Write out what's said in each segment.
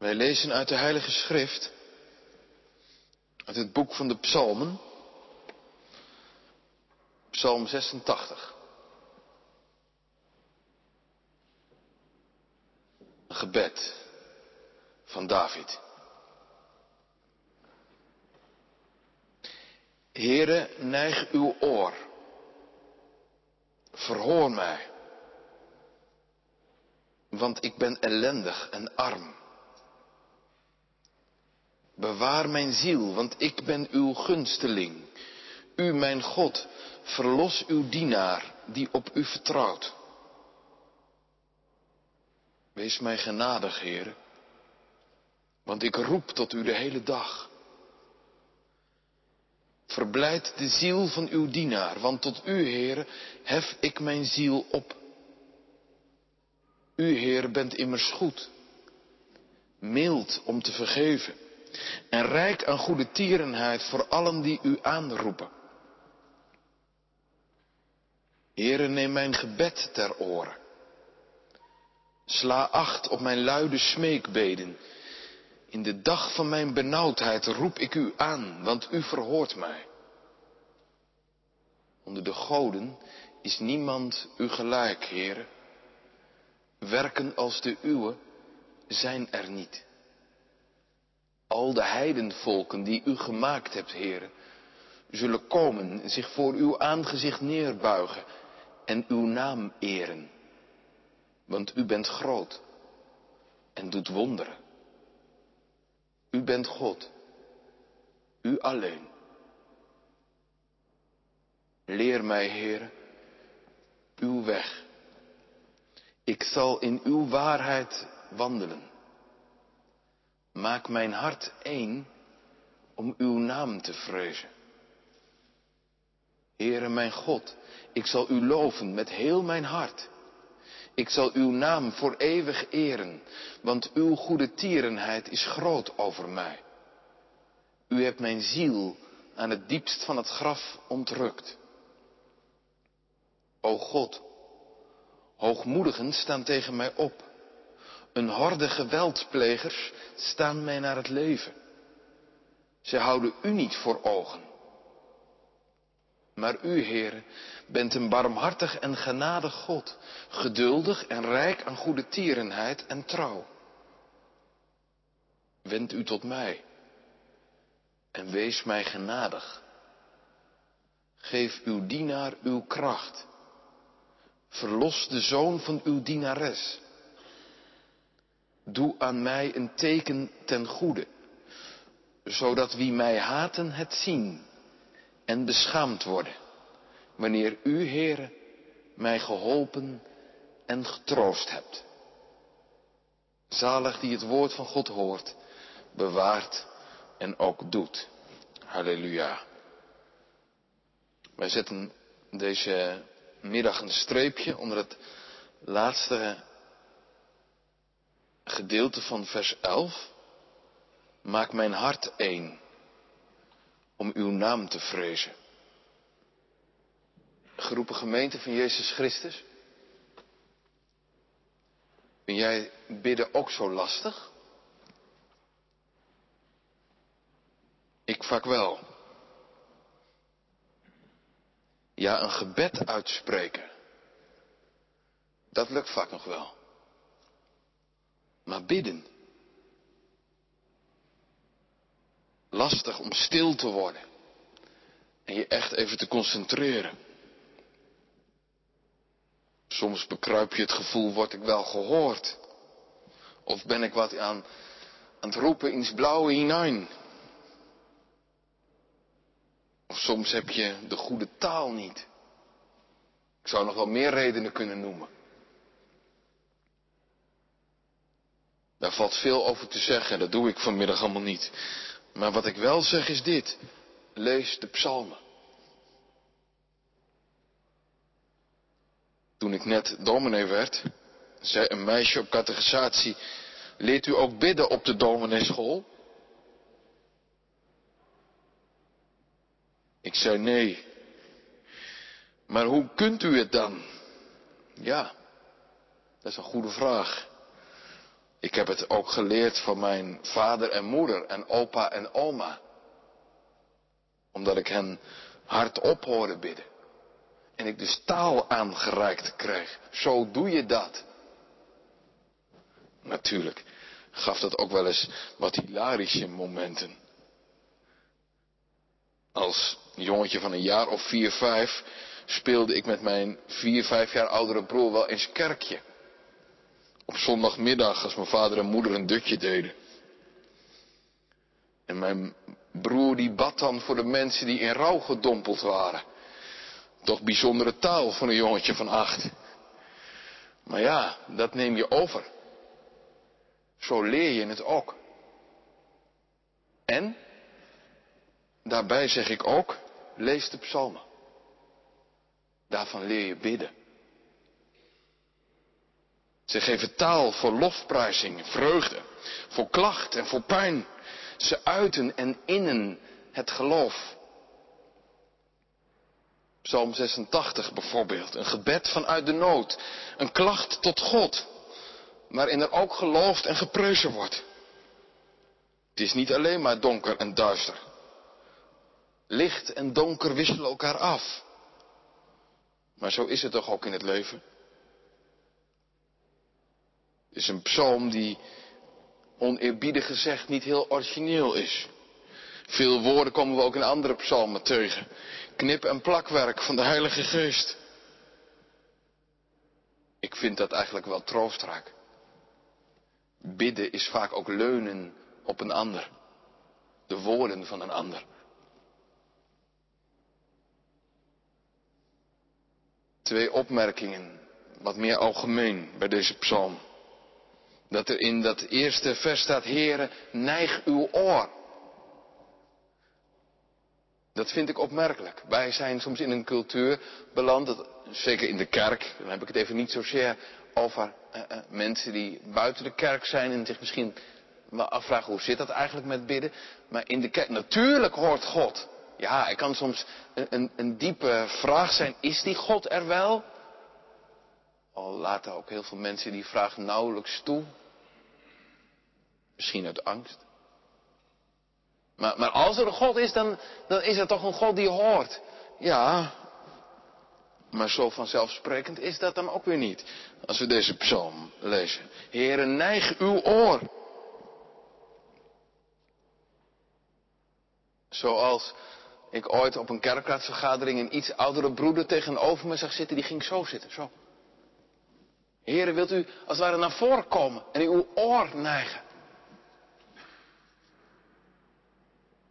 Wij lezen uit de Heilige Schrift, uit het boek van de Psalmen, Psalm 86. Een gebed van David. Heere, neig uw oor. Verhoor mij. Want ik ben ellendig en arm. Bewaar mijn ziel, want ik ben uw gunsteling. U, mijn God, verlos uw dienaar die op u vertrouwt. Wees mij genadig, Heer, want ik roep tot u de hele dag. Verblijd de ziel van uw dienaar, want tot u, Heer, hef ik mijn ziel op. U, Heer, bent immers goed, mild om te vergeven en rijk aan goede tierenheid voor allen die u aanroepen. Heere, neem mijn gebed ter oren. Sla acht op mijn luide smeekbeden. In de dag van mijn benauwdheid roep ik u aan, want u verhoort mij. Onder de goden is niemand u gelijk, Heere. Werken als de uwe zijn er niet. Al de heidenvolken die u gemaakt hebt, Heere, zullen komen, zich voor uw aangezicht neerbuigen en uw naam eren. Want u bent groot en doet wonderen. U bent God, u alleen. Leer mij, Heere, uw weg. Ik zal in uw waarheid wandelen. Maak mijn hart één om uw naam te vrezen. Heere mijn God, ik zal u loven met heel mijn hart. Ik zal uw naam voor eeuwig eren, want uw goede tierenheid is groot over mij. U hebt mijn ziel aan het diepst van het graf ontrukt. O God, hoogmoedigen staan tegen mij op. Een horde geweldplegers staan mij naar het leven. Ze houden u niet voor ogen. Maar u, Heere, bent een barmhartig en genadig God, geduldig en rijk aan goede tierenheid en trouw. Wend u tot mij en wees mij genadig. Geef uw dienaar uw kracht. Verlos de zoon van uw dienares. Doe aan mij een teken ten goede, zodat wie mij haten het zien en beschaamd worden, wanneer u, Heere, mij geholpen en getroost hebt. Zalig die het woord van God hoort, bewaart en ook doet. Halleluja. Wij zetten deze middag een streepje onder het laatste gedeelte van vers 11. Maak mijn hart één om uw naam te vrezen. Geroepen gemeente van Jezus Christus. Vind jij bidden ook zo lastig? Ik vaak wel. Ja, een gebed uitspreken. Dat lukt vaak nog wel. Maar bidden. Lastig om stil te worden. En je echt even te concentreren. Soms bekruip je het gevoel, word ik wel gehoord? Of ben ik wat aan, aan het roepen ins blauwe hinein? Of soms heb je de goede taal niet. Ik zou nog wel meer redenen kunnen noemen. Daar valt veel over te zeggen, dat doe ik vanmiddag allemaal niet. Maar wat ik wel zeg is dit. Lees de psalmen. Toen ik net dominee werd, zei een meisje op catechisatie, leert u ook bidden op de domineeschool? Ik zei nee. Maar hoe kunt u het dan? Ja, dat is een goede vraag. Ik heb het ook geleerd van mijn vader en moeder en opa en oma. Omdat ik hen hardop hoorde bidden. En ik dus taal aangereikt kreeg. Zo doe je dat. Natuurlijk gaf dat ook wel eens wat hilarische momenten. Als jongetje van een jaar of vier, vijf speelde ik met mijn vier, vijf jaar oudere broer wel eens kerkje. Op zondagmiddag als mijn vader en moeder een dutje deden. En mijn broer die bad dan voor de mensen die in rouw gedompeld waren. Toch bijzondere taal voor een jongetje van acht. Maar ja, dat neem je over. Zo leer je het ook. En, daarbij zeg ik ook, lees de psalmen. Daarvan leer je bidden. Ze geven taal voor lofprijzing, vreugde, voor klacht en voor pijn. Ze uiten en innen het geloof. Psalm 86 bijvoorbeeld, een gebed vanuit de nood, een klacht tot God, waarin er ook geloofd en geprezen wordt. Het is niet alleen maar donker en duister. Licht en donker wisselen elkaar af. Maar zo is het toch ook in het leven? Het is een psalm die, oneerbiedig gezegd, niet heel origineel is. Veel woorden komen we ook in andere psalmen tegen. Knip- en plakwerk van de Heilige Geest. Ik vind dat eigenlijk wel troostrijk. Bidden is vaak ook leunen op een ander. De woorden van een ander. Twee opmerkingen, wat meer algemeen bij deze psalm. Dat er in dat eerste vers staat, Heere, neig uw oor. Dat vind ik opmerkelijk. Wij zijn soms in een cultuur beland, zeker in de kerk, dan heb ik het even niet zozeer over uh, uh, mensen die buiten de kerk zijn en zich misschien wel afvragen hoe zit dat eigenlijk met bidden. Maar in de kerk, natuurlijk hoort God. Ja, het kan soms een, een, een diepe vraag zijn, is die God er wel? Al laten ook heel veel mensen die vraag nauwelijks toe. Misschien uit angst. Maar, maar als er een God is, dan, dan is er toch een God die hoort. Ja, maar zo vanzelfsprekend is dat dan ook weer niet. Als we deze psalm lezen. Heere, neig uw oor. Zoals ik ooit op een kerkraadsvergadering een iets oudere broeder tegenover me zag zitten, die ging zo zitten, zo. Heere, wilt u als het ware naar voren komen en uw oor neigen?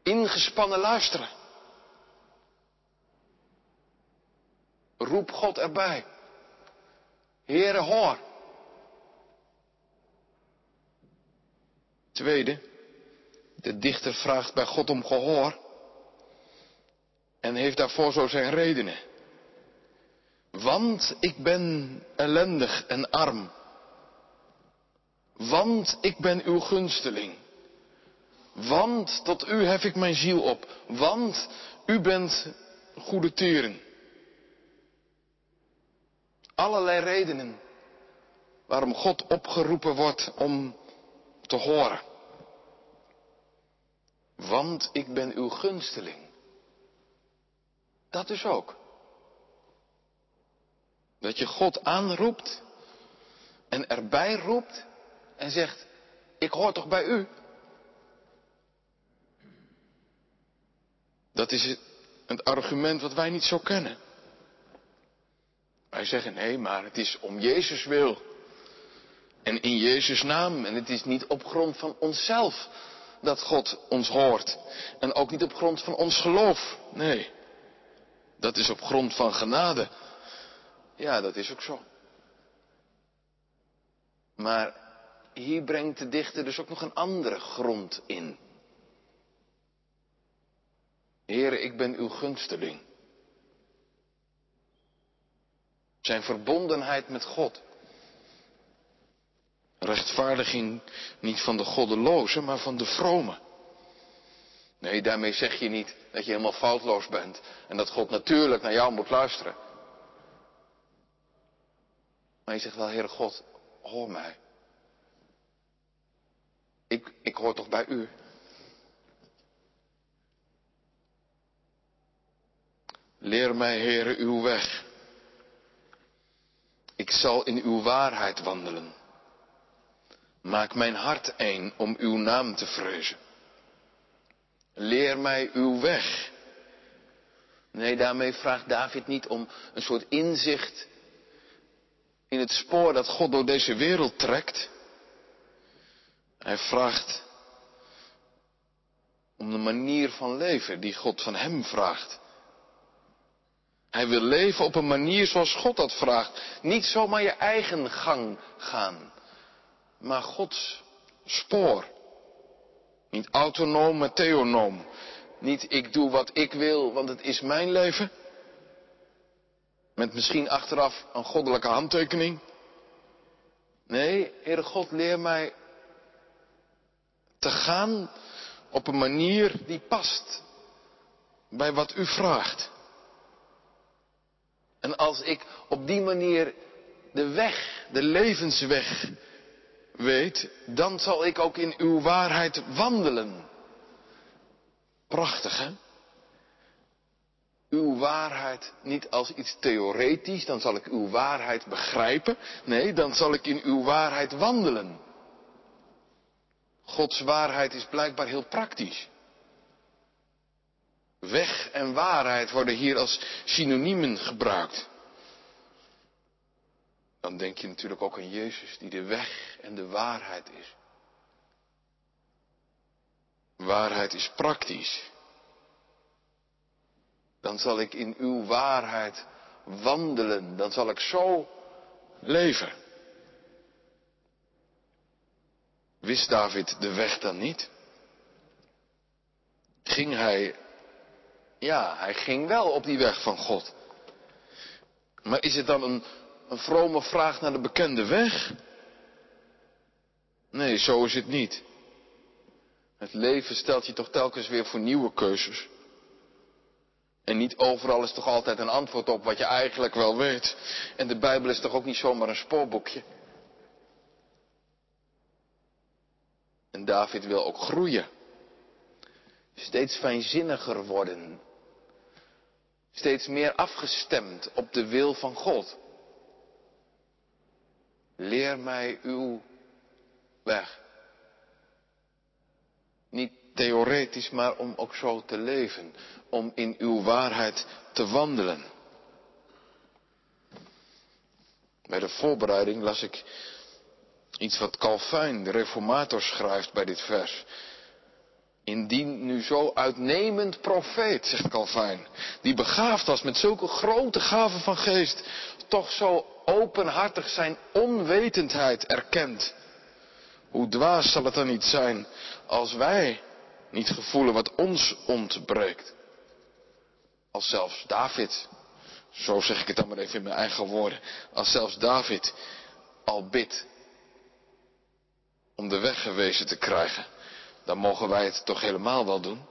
Ingespannen luisteren. Roep God erbij. Heere, hoor. Tweede, de dichter vraagt bij God om gehoor en heeft daarvoor zo zijn redenen. Want ik ben ellendig en arm. Want ik ben uw gunsteling. Want tot u hef ik mijn ziel op. Want u bent goede teren. Allerlei redenen waarom God opgeroepen wordt om te horen. Want ik ben uw gunsteling. Dat dus ook. Dat je God aanroept en erbij roept en zegt, ik hoor toch bij u? Dat is het argument wat wij niet zo kennen. Wij zeggen nee, maar het is om Jezus wil. En in Jezus naam. En het is niet op grond van onszelf dat God ons hoort. En ook niet op grond van ons geloof. Nee. Dat is op grond van genade. Ja, dat is ook zo. Maar hier brengt de dichter dus ook nog een andere grond in. Heere, ik ben uw gunsteling. Zijn verbondenheid met God. Rechtvaardiging niet van de goddeloze, maar van de vrome. Nee, daarmee zeg je niet dat je helemaal foutloos bent en dat God natuurlijk naar jou moet luisteren. Maar je zegt wel, Heere God, hoor mij. hoor toch bij u? Leer mij, Heere, uw weg. Ik zal in uw waarheid wandelen. Maak mijn hart een om uw naam te vrezen. Leer mij uw weg. Nee, daarmee vraagt David niet om een soort inzicht in het spoor dat God door deze wereld trekt. Hij vraagt om de manier van leven die God van hem vraagt. Hij wil leven op een manier zoals God dat vraagt. Niet zomaar je eigen gang gaan, maar Gods spoor. Niet autonoom, maar theonoom. Niet ik doe wat ik wil, want het is mijn leven. Met misschien achteraf een goddelijke handtekening. Nee, Heere God, leer mij te gaan op een manier die past bij wat u vraagt. En als ik op die manier de weg, de levensweg weet, dan zal ik ook in uw waarheid wandelen. Prachtig, hè? Uw waarheid niet als iets theoretisch, dan zal ik uw waarheid begrijpen. Nee, dan zal ik in uw waarheid wandelen. Gods waarheid is blijkbaar heel praktisch. Weg en waarheid worden hier als synoniemen gebruikt. Dan denk je natuurlijk ook aan Jezus, die de weg en de waarheid is. Waarheid is praktisch. Dan zal ik in uw waarheid wandelen. Dan zal ik zo leven. Wist David de weg dan niet? Ging hij, ja, hij ging wel op die weg van God. Maar is het dan een, een vrome vraag naar de bekende weg? Nee, zo is het niet. Het leven stelt je toch telkens weer voor nieuwe keuzes. En niet overal is toch altijd een antwoord op wat je eigenlijk wel weet. En de Bijbel is toch ook niet zomaar een spoorboekje. En David wil ook groeien. Steeds fijnzinniger worden. Steeds meer afgestemd op de wil van God. Leer mij uw weg. Niet theoretisch, maar om ook zo te leven. Om in uw waarheid te wandelen. Bij de voorbereiding las ik Iets wat Calvijn, de reformator, schrijft bij dit vers. Indien nu zo uitnemend profeet, zegt Calvijn, die begaafd was met zulke grote gaven van geest, toch zo openhartig zijn onwetendheid erkent. Hoe dwaas zal het dan niet zijn als wij niet gevoelen wat ons ontbreekt? Als zelfs David, zo zeg ik het dan maar even in mijn eigen woorden, als zelfs David al bidt om de weg gewezen te krijgen, dan mogen wij het toch helemaal wel doen?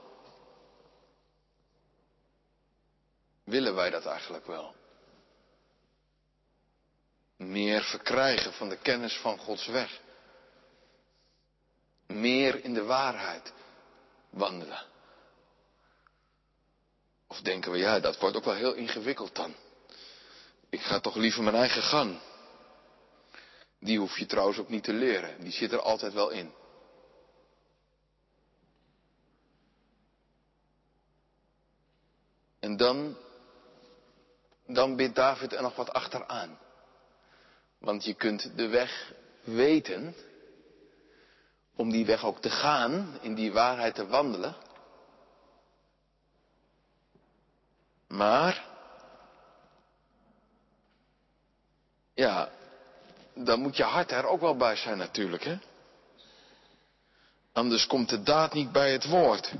Willen wij dat eigenlijk wel? Meer verkrijgen van de kennis van Gods weg. Meer in de waarheid wandelen. Of denken we, ja, dat wordt ook wel heel ingewikkeld dan. Ik ga toch liever mijn eigen gang. Die hoef je trouwens ook niet te leren. Die zit er altijd wel in. En dan, dan bidt David er nog wat achteraan. Want je kunt de weg weten, om die weg ook te gaan, in die waarheid te wandelen. Maar, ja, dan moet je hart er ook wel bij zijn natuurlijk, hè? Anders komt de daad niet bij het woord.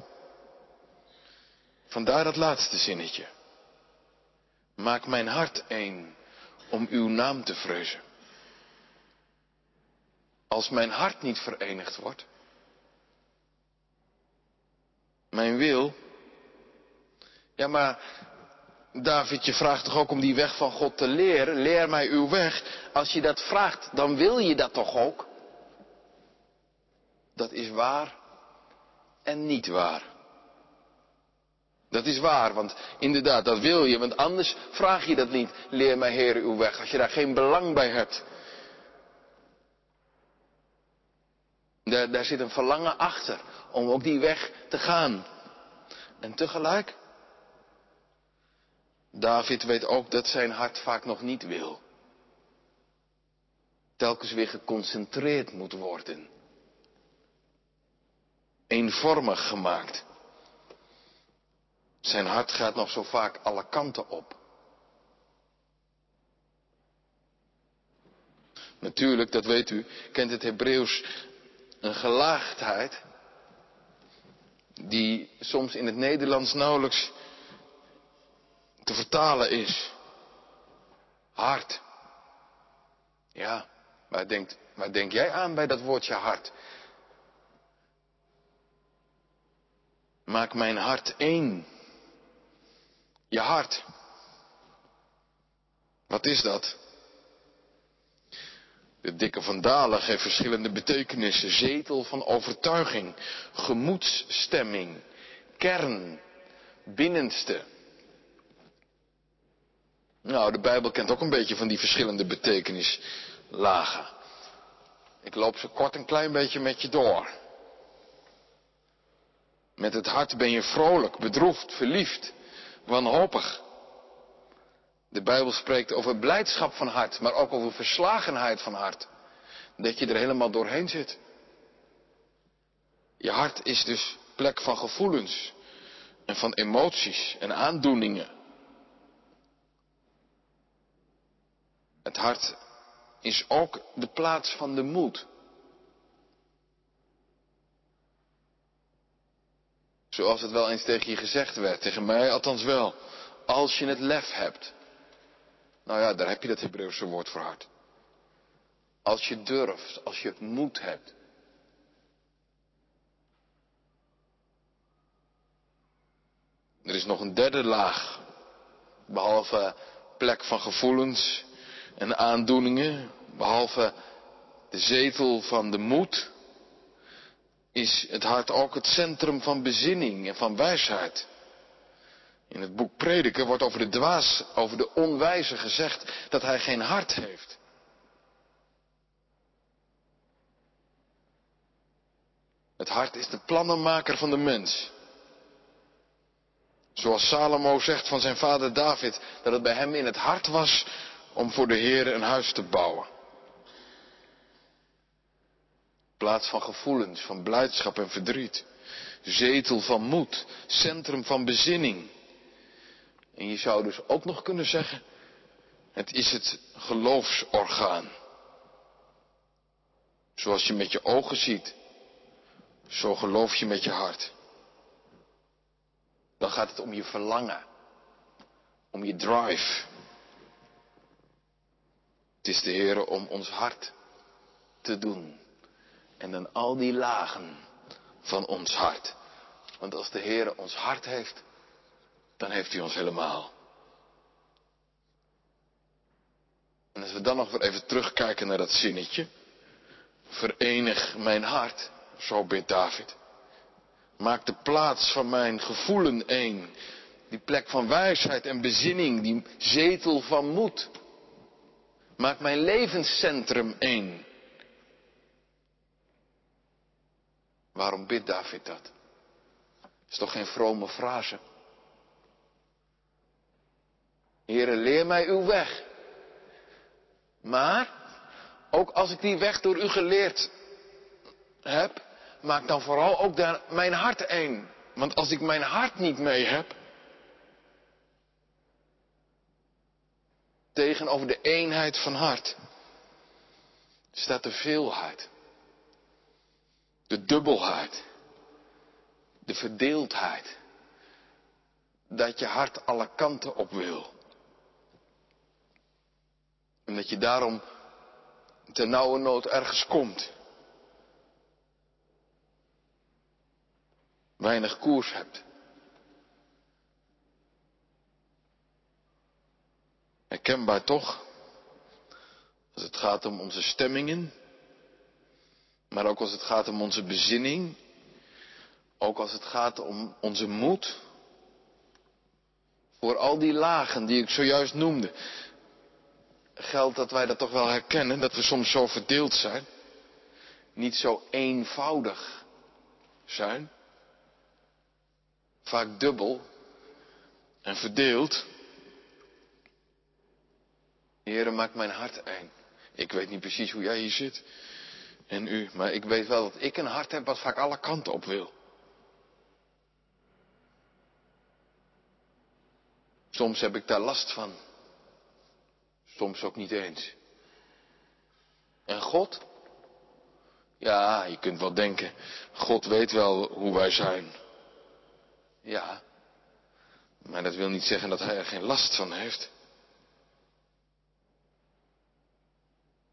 Vandaar dat laatste zinnetje. Maak mijn hart één om uw naam te vrezen. Als mijn hart niet verenigd wordt, mijn wil, ja maar David, je vraagt toch ook om die weg van God te leren? Leer mij uw weg. Als je dat vraagt, dan wil je dat toch ook? dat is waar en niet waar. Dat is waar, want inderdaad, dat wil je, want anders vraag je dat niet. Leer mij, Heer, uw weg, als je daar geen belang bij hebt. Daar, daar zit een verlangen achter om ook die weg te gaan. En tegelijk, David weet ook dat zijn hart vaak nog niet wil. Telkens weer geconcentreerd moet worden. Eenvormig gemaakt. Zijn hart gaat nog zo vaak alle kanten op. Natuurlijk, dat weet u, kent het Hebreeuws een gelaagdheid die soms in het Nederlands nauwelijks te vertalen is. Hart. Ja, waar, denk jij aan bij dat woordje hart? Maak mijn hart één. Je hart. Wat is dat? De dikke vandalen geeft verschillende betekenissen. Zetel van overtuiging, gemoedsstemming, kern, binnenste. Nou, de Bijbel kent ook een beetje van die verschillende betekenislagen. Ik loop ze kort een klein beetje met je door. Met het hart ben je vrolijk, bedroefd, verliefd, wanhopig. De Bijbel spreekt over blijdschap van hart, maar ook over verslagenheid van hart. Dat je er helemaal doorheen zit. Je hart is dus plek van gevoelens en van emoties en aandoeningen. Het hart is ook de plaats van de moed. Zoals het wel eens tegen je gezegd werd, tegen mij althans wel. Als je het lef hebt. Nou ja, daar heb je dat Hebreeuwse woord voor hart. Als je durft, als je moed hebt. Er is nog een derde laag. Behalve plek van gevoelens en aandoeningen. Behalve de zetel van de moed. Is het hart ook het centrum van bezinning en van wijsheid. In het boek Prediker wordt over de dwaas, over de onwijze gezegd dat hij geen hart heeft. Het hart is de plannenmaker van de mens. Zoals Salomo zegt van zijn vader David, dat het bij hem in het hart was om voor de Heer een huis te bouwen. Plaats van gevoelens, van blijdschap en verdriet. Zetel van moed, centrum van bezinning. En je zou dus ook nog kunnen zeggen, het is het geloofsorgaan. Zoals je met je ogen ziet, zo geloof je met je hart. Dan gaat het om je verlangen, om je drive. Het is de Heer om ons hart te doen. En dan al die lagen van ons hart. Want als de Heer ons hart heeft, dan heeft hij ons helemaal. En als we dan nog weer even terugkijken naar dat zinnetje. Verenig mijn hart, zo bidt David. Maak de plaats van mijn gevoelen één. Die plek van wijsheid en bezinning, die zetel van moed. Maak mijn levenscentrum één. Waarom bidt David dat? Is toch geen vrome frase? Heere, leer mij uw weg. Maar, ook als ik die weg door u geleerd heb, maak dan vooral ook daar mijn hart één. Want als ik mijn hart niet mee heb, tegenover de eenheid van hart, staat de veelheid, de dubbelheid, de verdeeldheid, dat je hart alle kanten op wil. En dat je daarom ten nauwe nood ergens komt. Weinig koers hebt. Herkenbaar toch? Als het gaat om onze stemmingen. Maar ook als het gaat om onze bezinning. Ook als het gaat om onze moed. Voor al die lagen die ik zojuist noemde. Geldt dat wij dat toch wel herkennen, dat we soms zo verdeeld zijn. Niet zo eenvoudig zijn. Vaak dubbel en verdeeld. Heere, maak mijn hart één. Ik weet niet precies hoe jij hier zit en u, maar ik weet wel dat ik een hart heb wat vaak alle kanten op wil. Soms heb ik daar last van. Soms ook niet eens. En God? Ja, je kunt wel denken, God weet wel hoe wij zijn. Ja, maar dat wil niet zeggen dat hij er geen last van heeft.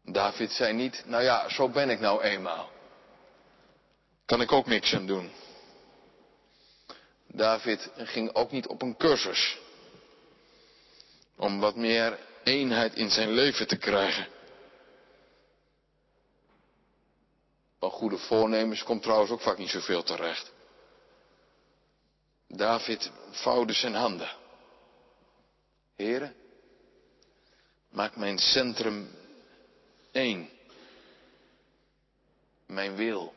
David zei niet, nou ja, zo ben ik nou eenmaal. Kan ik ook niks aan doen. David ging ook niet op een cursus. Om wat meer eenheid in zijn leven te krijgen. Van goede voornemens komt trouwens ook vaak niet zoveel terecht. David vouwde zijn handen. Heren, maak mijn centrum één. Mijn wil.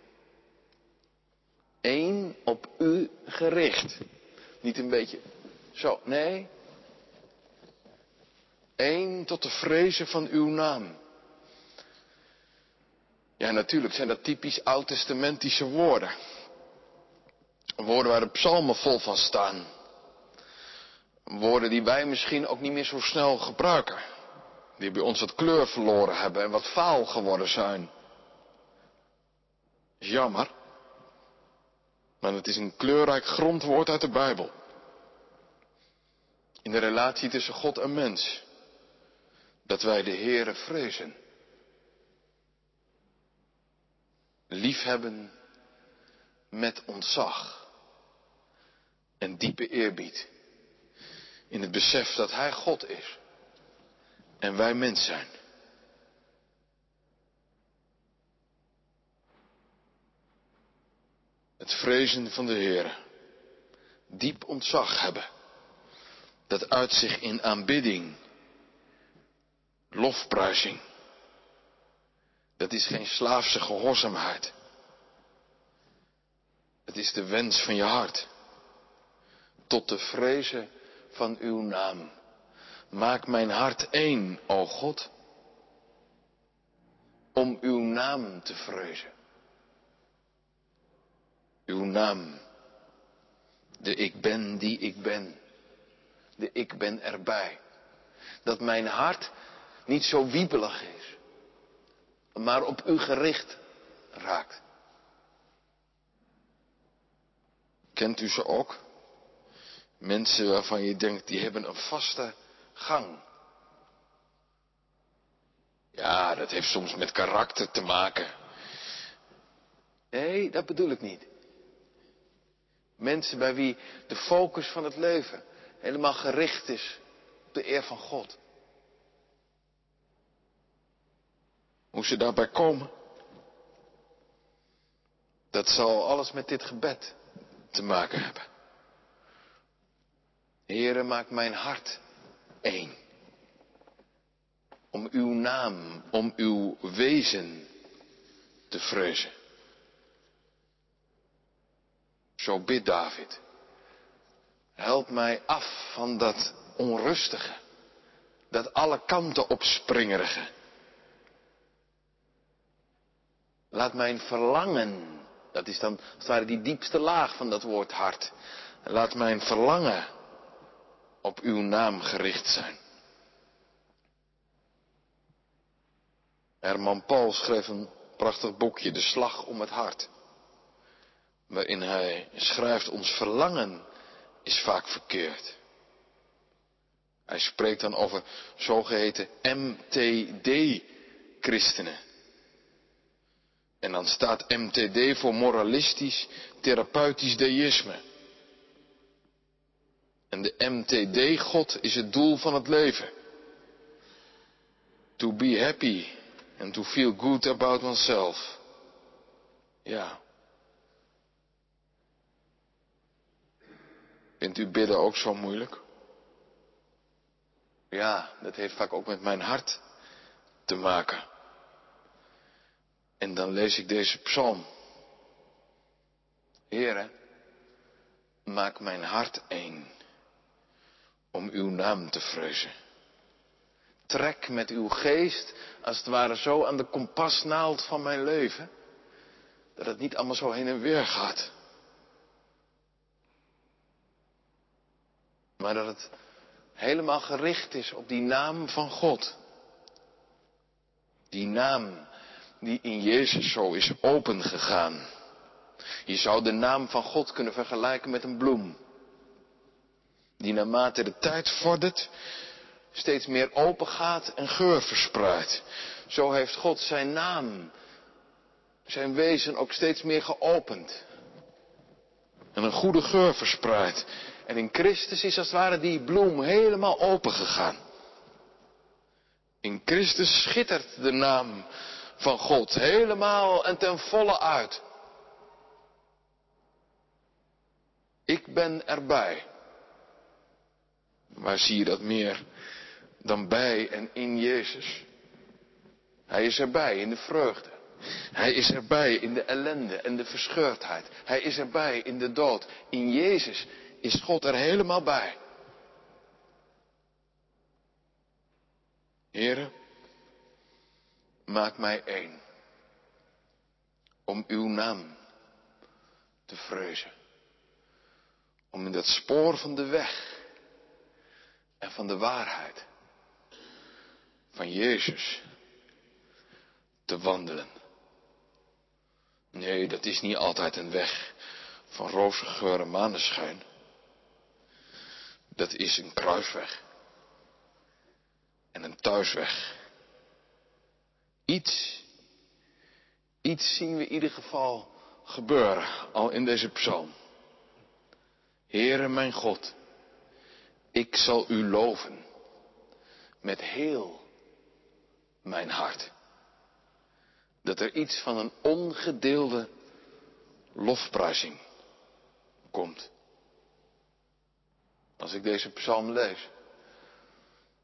Eén op u gericht. Niet een beetje zo, nee. Eén tot de vrezen van uw naam. Ja, natuurlijk zijn dat typisch oud-testamentische woorden. Woorden waar de psalmen vol van staan. Woorden die wij misschien ook niet meer zo snel gebruiken. Die bij ons wat kleur verloren hebben en wat vaal geworden zijn. Jammer. Maar het is een kleurrijk grondwoord uit de Bijbel. In de relatie tussen God en mens. Dat wij de Heere vrezen. Liefhebben met ontzag. En diepe eerbied. In het besef dat Hij God is. En wij mens zijn. Het vrezen van de Heer. Diep ontzag hebben. Dat uit zich in aanbidding. Lofprijzing. Dat is geen slaafse gehoorzaamheid. Het is de wens van je hart. Tot de vrezen van uw naam. Maak mijn hart één, o God, om uw naam te vrezen. Uw naam, de ik ben die ik ben, de ik ben erbij. Dat mijn hart niet zo wiebelig is, maar op u gericht raakt. Kent u ze ook? Mensen waarvan je denkt, die hebben een vaste gang. Ja, dat heeft soms met karakter te maken. Nee, dat bedoel ik niet. Mensen bij wie de focus van het leven helemaal gericht is op de eer van God. Hoe ze daarbij komen, dat zal alles met dit gebed te maken hebben. Heere, maak mijn hart één. Om uw naam, om uw wezen te vrezen. Zo bidt David. Help mij af van dat onrustige, dat alle kanten opspringerige. Laat mijn verlangen, dat is dan als het ware die diepste laag van dat woord hart. Laat mijn verlangen op uw naam gericht zijn. Herman Paul schreef een prachtig boekje, De Slag om het Hart. Waarin hij schrijft, ons verlangen is vaak verkeerd. Hij spreekt dan over zogeheten MTD-christenen. En dan staat MTD voor moralistisch therapeutisch deïsme. En de MTD-God is het doel van het leven. To be happy and to feel good about oneself. Ja. Vindt u bidden ook zo moeilijk? Ja, dat heeft vaak ook met mijn hart te maken. En dan lees ik deze psalm. Heere, maak mijn hart één om uw naam te vrezen. Trek met uw geest als het ware zo aan de kompasnaald van mijn leven, dat het niet allemaal zo heen en weer gaat. Maar dat het helemaal gericht is op die naam van God. Die naam die in Jezus zo is opengegaan. Je zou de naam van God kunnen vergelijken met een bloem. Die naarmate de tijd vordert steeds meer open gaat en geur verspreidt. Zo heeft God zijn naam, zijn wezen ook steeds meer geopend. En een goede geur verspreid. En in Christus is als het ware die bloem helemaal open gegaan. In Christus schittert de naam van God helemaal en ten volle uit. Ik ben erbij. Waar zie je dat meer dan bij en in Jezus? Hij is erbij in de vreugde. Hij is erbij in de ellende en de verscheurdheid. Hij is erbij in de dood. In Jezus is God er helemaal bij. Heren, maak mij één om uw naam te vrezen. Om in dat spoor van de weg en van de waarheid van Jezus te wandelen. Nee, dat is niet altijd een weg van roze geur en maneschijn. Dat is een kruisweg. En een thuisweg. Iets, iets zien we in ieder geval gebeuren, al in deze psalm. Heere mijn God, ik zal u loven met heel mijn hart. Dat er iets van een ongedeelde lofprijzing komt. Als ik deze psalm lees,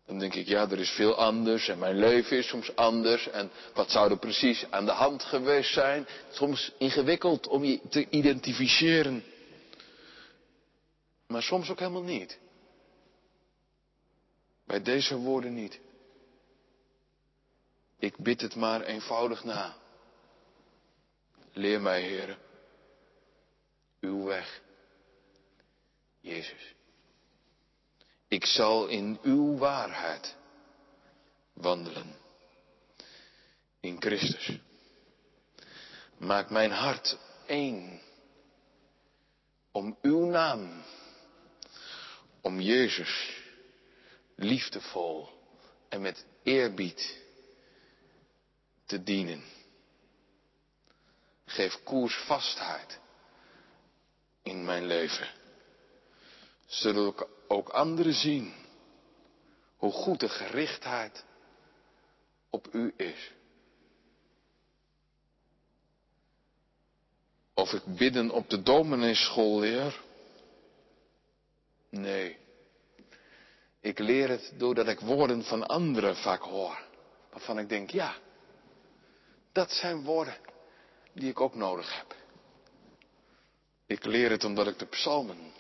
dan denk ik, ja, er is veel anders en mijn leven is soms anders en wat zou er precies aan de hand geweest zijn? Soms ingewikkeld om je te identificeren, maar soms ook helemaal niet. Bij deze woorden niet. Ik bid het maar eenvoudig na. Leer mij, heren, uw weg. Jezus. Ik zal in uw waarheid wandelen. In Christus. Maak mijn hart één. Om uw naam. Om Jezus. Liefdevol en met eerbied te dienen. Geef koersvastheid in mijn leven. Zodat ook anderen zien hoe goed de gerichtheid op u is. Of ik bidden op de domineeschool leer? Nee. Ik leer het doordat ik woorden van anderen vaak hoor. Waarvan ik denk, ja, dat zijn woorden die ik ook nodig heb. Ik leer het omdat ik de psalmen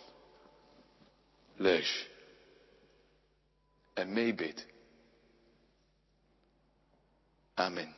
lees en meebid. Amen.